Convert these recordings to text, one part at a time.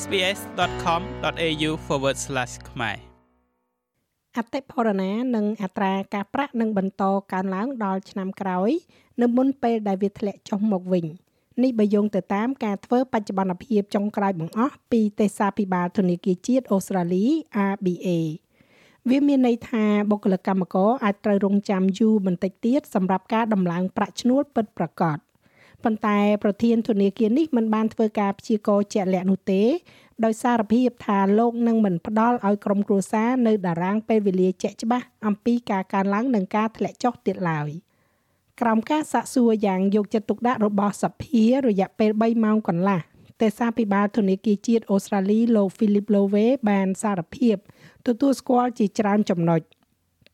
sbs.com.au/ ខ្មែរអតិផរណានិងអត្រាការប្រាក់នឹងបន្តកើនឡើងដល់ឆ្នាំក្រោយនៅមុនពេលដែលវាធ្លាក់ចុះមកវិញនេះបើយោងទៅតាមការធ្វើបច្ចុប្បន្នភាពចុងក្រោយបង្អស់ពីទេសាភិបាលធនាគារជាតិអូស្ត្រាលី RBA វាមានន័យថាបុគ្គលិកកម្មករអាចត្រូវរងចាំយូរបន្តិចទៀតសម្រាប់ការដំឡើងប្រាក់ឈ្នួលពិតប្រាកដ ប៉ុន្តែប្រធានធនាគារនេះមិនបានធ្វើការព្យាករណ៍ជាក់លាក់នោះទេដោយសារភាពថាលោកនឹងមិនផ្ដល់ឲ្យក្រុមគ្រួសារនៅតារាងពេលវេលាជាក់ច្បាស់អំពីការកើនឡើងនិងការធ្លាក់ចុះទៀតឡើយក្រោមការសាកសួរយ៉ាងយកចិត្តទុកដាក់របស់សភារយៈពេល3ម៉ោងកន្លះទេសាភិបាលធនាគារជាតិអូស្ត្រាលីលោក Philip Lowe បានសារភាពទទួលស្គាល់ជាច្រើនចំណុច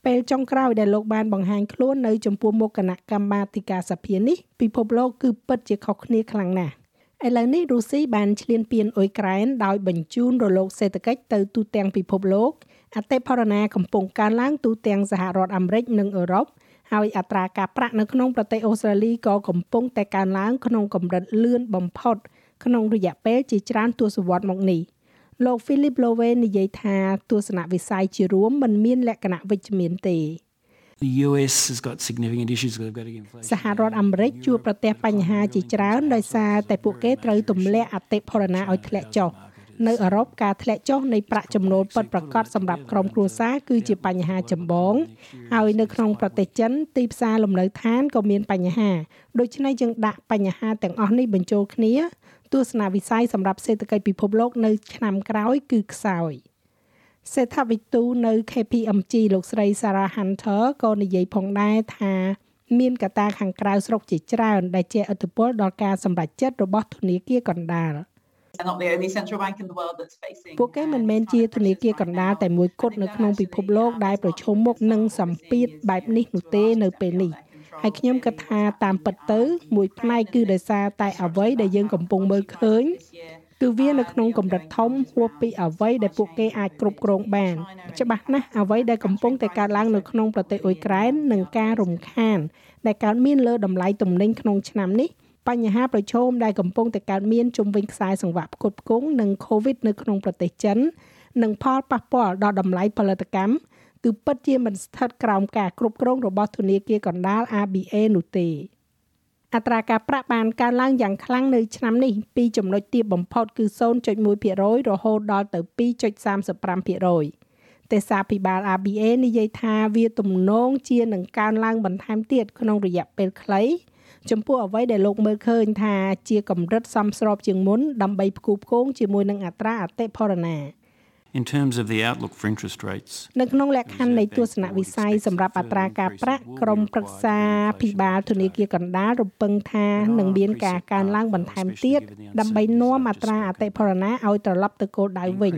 ពេលចុងក្រោយដែលលោកបានបង្ហាញខ្លួននៅចំពោះមុខគណៈកម្មាធិការសភានេះពិភពលោកគឺពិតជាខុសគ្នាខ្លាំងណាស់ឥឡូវនេះរុស្ស៊ីបានឈ្លានពានអ៊ុយក្រែនដោយបញ្ជូនរលកសេដ្ឋកិច្ចទៅទូទាំងពិភពលោកអតិផរណាកំពុងកើនឡើងទូទាំងសហរដ្ឋអាមេរិកនិងអឺរ៉ុបហើយអត្រាការប្រាក់នៅក្នុងប្រទេសអូស្ត្រាលីក៏កំពុងតែកើនឡើងក្នុងកម្រិតលឿនបំផុតក្នុងរយៈពេលជាច្រើនទសវត្សរ៍មកនេះ លោក Philip Lowe និយាយថាទស្សនវិស័យជារួមមិនមានលក្ខណៈវិជ្ជមានទេ The US has got significant issues they've got inflation. សហរដ្ឋអាមេរិកជួបប្រទះបញ្ហាជាច្រើនដោយសារតែពួកគេត្រូវទម្លាក់អតិផរណាឲ្យធ្លាក់ចុះ នៅអឺរ៉ុបការធ្លាក់ចុះនៃប្រាក់ចំណូលពិតប្រាកដសម្រាប់ក្រុមគ្រួសារគឺជាបញ្ហាចម្បងហើយនៅក្នុងប្រទេសចិនទីផ្សារលំនៅឋានក៏មានបញ្ហាដូច្នេះយើងដាក់បញ្ហាទាំងអស់នេះបញ្ចូលគ្នាទស្សនវិស័យសម្រាប់សេដ្ឋកិច្ចពិភពលោកនៅឆ្នាំក្រោយគឺខ្សោយសេដ្ឋវិទូនៅ KPMG លោកស្រី Sarah Hunter ក៏និយាយផងដែរថាមានកត្តាខាងក្រៅស្រុកជាច្រើនដែលជះឥទ្ធិពលដល់ការសម្រេចចិត្តរបស់ធនាគារកណ្ដាល They're not the only central bank in the world that's facing ពួកគេមិនមែនជាធនាគារកណ្ដាលតែមួយគត់នៅក្នុងពិភពលោកដែលប្រឈមមុខនឹងសម្ពាធបែបនេះនោះទេនៅពេលនេះហើយខ្ញុំគិតថាតាមពិតទៅ មួយផ្នែកគឺដោយសារតែអ្វីដែលយើងកំពុងមើលឃើញគឺវានៅក្នុងកម្រិតធំហួសពីអ្វីដែលពួកគេអាចគ្រប់គ្រងបាន ច្បាស់ណាស់អ្វីដែលកំពុងតែកើតឡើងនៅក្នុងប្រទេសអ៊ុយក្រែននិងការរំខាន ដែលកើតមានលើតម្លៃទំនិញក្នុងឆ្នាំនេះ បញ្ហាប្រឈមដែលកំពុងតែកើតមានជុំវិញខ្សែសង្វាក់ផ្គត់ផ្គង់និង COVID នៅក្នុងប្រទេសចិន និងផលប៉ះពាល់ដល់តម្លៃផលិតកម្មគឺពិតជាមិនស្ថិតក្រោមការគ្រប់គ្រងរបស់ធនាគារកណ្ដាល ABA នោះទេអត្រាការប្រាក់បានកើនឡើងយ៉ាងខ្លាំងនៅឆ្នាំនេះពីចំណុចទាបបំផុតគឺ0.1%រហូតដល់ទៅ2.35% ទេសាភិបាល ABA និយាយថាវាទំនងជានឹងកើនឡើងបន្ថែមទៀតក្នុងរយៈពេលខ្លីចំពោះអ្វីដែលលោកមើលឃើញថាជាកម្រិតសមស្របជាងមុនដើម្បីផ្គូផ្គងជាមួយនឹងអត្រាអតិផរណា In terms of the outlook for interest rates, នៅក្នុងលក្ខខណ្ឌនៃទស្សនវិស័យសម្រាប់អត្រាការប្រាក់ក្រមប្រឹក្សាភិបាលធនាគារកណ្ដាលរំពឹងថានឹងមានការកើនឡើងបន្ថែមទៀតដើម្បីនាំអត្រាអតិផរណាឲ្យត្រឡប់ទៅគោលដៅវិញ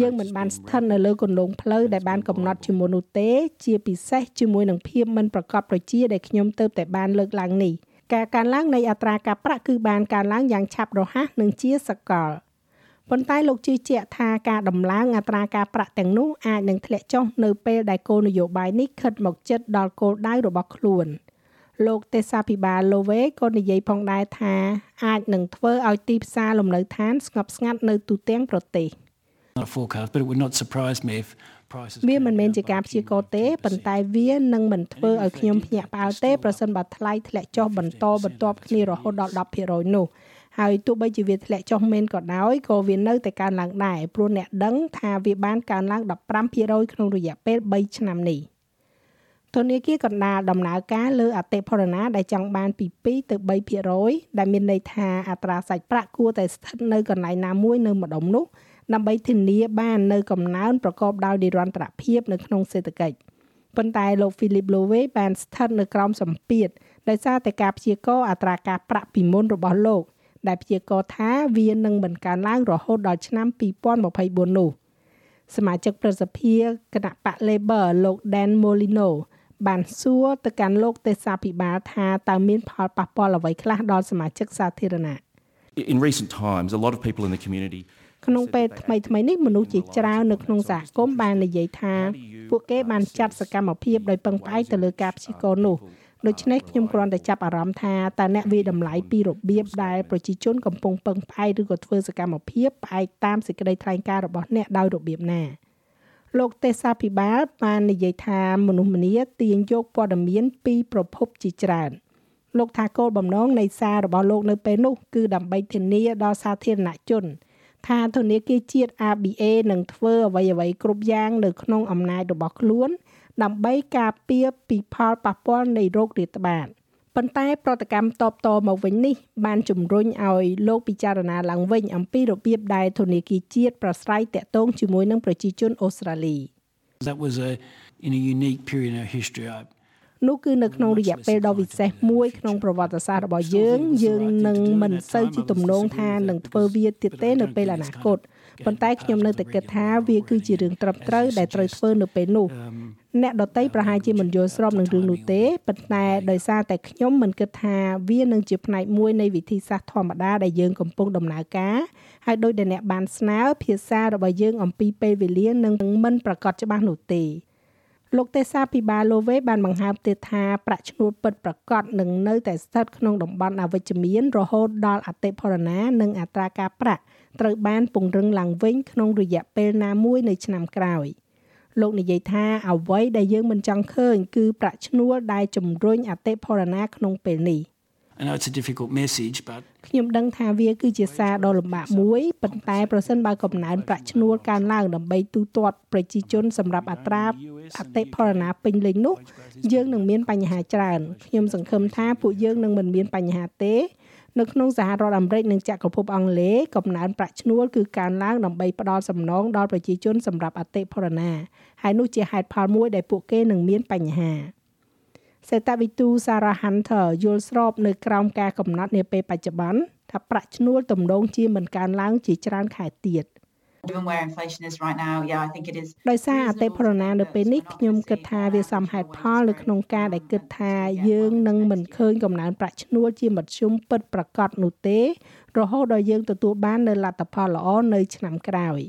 យើងមិនបានស្ថិតនៅលើគន្លងផ្លូវដែលបានកំណត់ជាមុននោះទេ ជាពិសេសជាមួយនឹងភាពមិនប្រកបប្រជាដែលខ្ញុំទៅតែបានលើកឡើងនេះការកើនឡើងនៃអត្រាការប្រាក់គឺបានកើនឡើងយ៉ាងឆាប់រហ័សនិងជាសកល ប៉ុន្តែលោកជឿជាក់ថាការដំឡើងអត្រាការប្រាក់ទាំងនោះអាចនឹងធ្លាក់ចុះនៅពេលដែលគោលនយោបាយនេះខិតមកជិតដល់គោលដៅរបស់ខ្លួនលោកទេសាភិបាលឡូវេក៏និយាយផងដែរថាអាចនឹងធ្វើឲ្យទីផ្សារលំនៅឋានស្ងប់ស្ងាត់នៅទូទាំងប្រទេស not a forecast, but it would not surprise me if prices វាមិនមែនជាការព្យាករណ៍ទេប៉ុន្តែវានឹងមិនធ្វើឲ្យខ្ញុំភ្ញាក់ផ្អើលទេប្រសិនបើថ្លៃធ្លាក់ចុះបន្តបន្ទាប់គ្នារហូតដល់10%នោះ ហើយទោះបីជាវាធ្លាក់ចុះមែនក៏ដោយក៏វានៅតែកើនឡើងដែរព្រោះអ្នកដឹងថាវាបានកើនឡើង15%ក្នុងរយៈពេល3ឆ្នាំនេះធនាគារកណ្ដាលដំណើរការលើអតិផរណាដែលចង់បានពី2ទៅ3%ដែលមានន័យថាអត្រាសាច់ប្រាក់គួរតែស្ថិតនៅកន្លែងណាមួយនៅម្ដុំនោះដើម្បីធានាបាននៅកំណើនប្រកបដោយនិរន្តរភាពនៅក្នុងសេដ្ឋកិច្ចប៉ុន្តែលោក Philip Lowe បានស្ថិតនៅក្រោមសម្ពាធដោយសារតែការព្យាករណ៍អត្រាការប្រាក់ពីមុនរបស់លោក ដែលព្យាករណ៍ថាវានឹងមិនកើនឡើងរហូតដល់ឆ្នាំ2024នោះសមាជិកប្រសិទ្ធិគណៈបក Labor លោក Dan Molino បានសួរទៅកាន់លោកទេសាភិបាលថាតើមានផលប៉ះពាល់អ្វីខ្លះដល់សមាជិកសាធារណៈ In recent times, a lot of people in the community ក្នុងពេលថ្មីថ្មីនេះមនុស្សជាច្រើននៅក្នុងសហគមន៍បាននិយាយថា ពួកគេបានចាត់សកម្មភាពដោយពឹងផ្អែកទៅលើការព្យាករណ៍នោះ ដូច្នេះខ្ញុំគ្រាន់តែចាប់អារម្មណ៍ថាតើអ្នកវិតម្លៃពីរបៀបដែលប្រជាជនកំពុងពឹងផ្អែកឬក៏ធ្វើសកម្មភាពផ្អែកតាមសេចក្តីថ្លែងការណ៍របស់អ្នកដោយរបៀបណាលោកទេសាភិបាលបាននិយាយថាមនុស្សម្នាទាញយកព័ត៌មានពីប្រភពជាច្រើនលោកថាគោលបំណងនៃសាររបស់លោកនៅពេលនោះគឺដើម្បីធានាដល់សាធារណជន ថាធនាគារជាតិ ABA នឹងធ្វើអ្វីអ្វីគ្រប់យ៉ាងនៅក្នុងអំណាចរបស់ខ្លួន ដើម្បីការពារពីផលប៉ះពាល់នៃโรគរាតត្បាតប៉ុន្តែប្រតិកម្មតបតមកវិញនេះ បានជំរុញឲ្យលោកពិចារណាឡើងវិញអំពីរបៀបដែលធនាគារជាតិប្រស្រ័យតាក់ទងជាមួយនឹងប្រជាជនអូស្ត្រាលី That was a in a unique period in our history. I, នោះគឺនៅក្នុងរយៈពេលដ៏វិសេសមួយក្នុងប្រវត្តិសាស្ត្ររបស់យើង យើងនឹងមិនសូវជាទំនងថានឹងធ្វើវាទៀតទេនៅពេលអនាគតប៉ុន្តែខ្ញុំនៅតែគិតថាវាគឺជារឿងត្រឹមត្រូវដែលត្រូវធ្វើនៅពេលនោះអ្នកដតីប្រហែលជាមិនយល់ស្របនឹងរឿងនោះទេប៉ុន្តែដោយសារតែខ្ញុំមិនគិតថាវានឹងជាផ្នែកមួយនៃវិធីសាស្ត្រធម្មតាដែលយើងកំពុងដំណើរការហើយដោយដែលអ្នកបានស្នើភាសារបស់យើងអំពីពេលវេលានឹងមិនប្រកាសច្បាស់នោះទេ លោកទេសាភិបាលឡូវេបានបង្ហើបទៀតថាប្រាក់ឈ្នួលពិតប្រាកដនឹងនៅតែស្ថិតក្នុងតំបន់អវិជ្ជមានរហូតដល់អតិផរណា និងអត្រាការប្រាក់ត្រូវបានពង្រឹងឡើងវិញក្នុងរយៈពេលណាមួយនៅឆ្នាំក្រោយលោកនិយាយថាអ្វីដែលយើងមិនចង់ឃើញគឺប្រាក់ឈ្នួលដែលជំរុញអតិផរណាក្នុងពេលនេះ I know it's a difficult message, but ខ្ញុំដឹងថាវាគឺជាសារដ៏លំបាកមួយប៉ុន្តែប្រសិនបើកំណើនប្រាក់ឈ្នួលកើនឡើងដើម្បីទូទាត់ប្រជាជនសម្រាប់អត្រាអតិផរណាពេញលេញនោះ យើងនឹងមានបញ្ហាច្រើនខ្ញុំសង្ឃឹមថាពួកយើងនឹងមិនមានបញ្ហាទេនៅក្នុងសហរដ្ឋអាមេរិកនិងចក្រភពអង់គ្លេសកំណើនប្រាក់ឈ្នួលគឺកើនឡើងដើម្បីផ្ដល់សំណងដល់ប្រជាជនសម្រាប់អតិផរណាហើយនោះជាហេតុផលមួយដែលពួកគេនឹងមានបញ្ហា សេតវិទូ Sarah Hunter យល់ស្របនៅក្រោមការកំណត់នាពេលបច្ចុប្បន្នថាប្រាក់ឈ្នួលទំនងជាមិនកើនឡើងជាច្រើនខែទៀត Given where inflation is right now, yeah, I think it is ដោយសារអតិផរណានៅពេលនេះខ្ញុំគិតថាវាសមហេតុផលនៅក្នុងការដែលគិតថាយើងនឹងមិនឃើញកំណើនប្រាក់ឈ្នួលជាមធ្យមពិតប្រាកដនោះទេ រហូតដល់យើងទទួលបាននៅលទ្ធផលល្អនៅឆ្នាំក្រោយ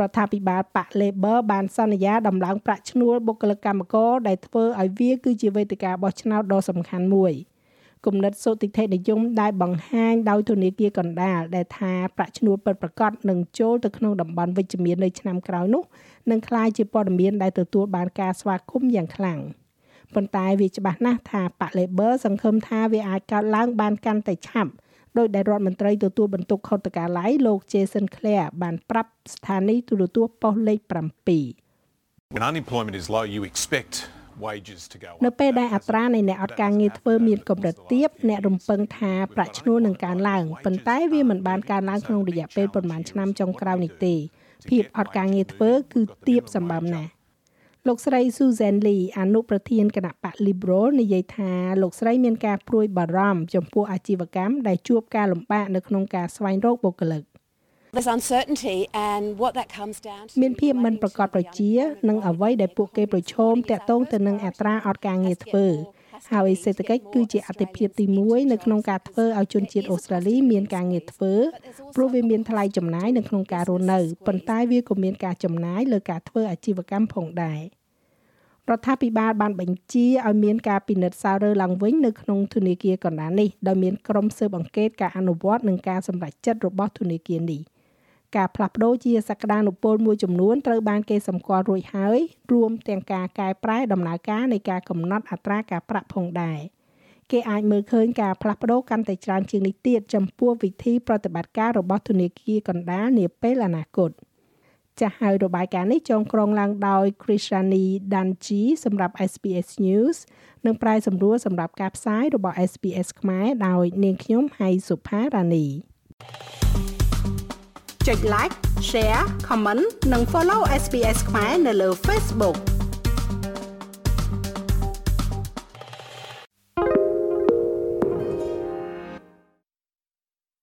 រដ្ឋាភិបាលប៉ាក់ Labor បានសន្យាដំឡើងប្រាក់ឈ្នួលបុគ្គលិកកម្មករដែលធ្វើឲ្យវាគឺជាវេទិកាបោះឆ្នោតដ៏សំខាន់មួយ។គំនិតសុតិធិនិយមដែលបង្ហាញដោយធនាគារកណ្ដាលដែលថាប្រាក់ឈ្នួលពិតប្រាកដនឹងចូលទៅក្នុងតំបន់វិជ្ជមាននៅឆ្នាំក្រោយនោះនឹងក្លាយជាព័ត៌មានដែលទទួលបានការស្វាគមន៍យ៉ាងខ្លាំងប៉ុន្តែវាច្បាស់ណាស់ថាប៉ា Labor សង្ឃឹមថាវាអាចកើតឡើងបានកាន់តែឆាប់ ដោយដែលរដ្ឋមន្ត្រីទទួលបន្ទុកខុទ្ទកាល័យលោក Jason Clare បានប្រាប់ស្ថានីយទូរទស្សន៍ប៉ុស្តិ៍លេខ7 When unemployment is low, you expect នៅពេលដែលអត្រានៃអ្នកអត់ការងារធ្វើមានកម្រិតទាបអ្នករំពឹងថាប្រាក់ឈ្នួលនឹងកើនឡើងប៉ុន្តែវាមិនបានកើនឡើងក្នុងរយៈពេលប្រមាណឆ្នាំចុងក្រោយនេះទេភាពអត់ការងារធ្វើគឺទាបសម្បំណាស់ លោកស្រី Susan Lee អនុប្រធានគណៈបក Liberal និយាយថាលោកស្រីមានការព្រួយបារម្ភចំពោះអាជីវកម្មដែលជួបការលំបាកនៅក្នុងការស្វែងរកបុគ្គលិក There's uncertainty and what that comes down to មានភាពមិនប្រកបប្រជានិងអ្វីដែលពួកគេប្រឈមតាក់ទងទៅនឹងអត្រាអត់ការងារធ្វើហើយសេដ្ឋកិច្ចគឺជាអតិភិបទី1នៅក្នុងការធ្វើឲ្យជនជាតិអូស្ត្រាលីមានការងារធ្វើព្រោះវាមានថ្លៃចំណាយនៅក្នុងការរស់នៅប៉ុន្តែវាក៏មានការចំណាយលើការធ្វើអាជីវកម្មផងដែរ រដ្ឋាភិបាលបានបញ្ជាឲ្យមានការពិនិត្យសាររើឡើងវិញនៅក្នុងធនាគារកណ្ដាលនេះដោយមានក្រុមស៊ើបអង្កេតការអនុវត្តនិងការសម្រេចចិត្តរបស់ធនាគារនេះការផ្លាស់ប្ដូរជាសក្តានុពលមួយចំនួនត្រូវបានគេសម្គាល់រួចហើយរួមទាំងការកែប្រែដំណើរការនៃការកំណត់អត្រាការប្រាក់ផងដែរគេអាចមើលឃើញការផ្លាស់ប្ដូរកាន់តែច្រើនជាងនេះទៀតចំពោះវិធីប្រតិបត្តិការរបស់ធនាគារកណ្ដាលនាពេលអនាគត ចាស់ហើយរបាយការណ៍នេះចងក្រងឡើងដោយ Krishani Danji សម្រាប់ SBS News និងប្រាយសម្រួលសម្រាប់ការផ្សាយរបស់ SBS ខ្មែរដោយនាងខ្ញុំហៃសុផារ៉ានីចុច like share comment និង follow SBS ខ្មែរនៅលើ Facebook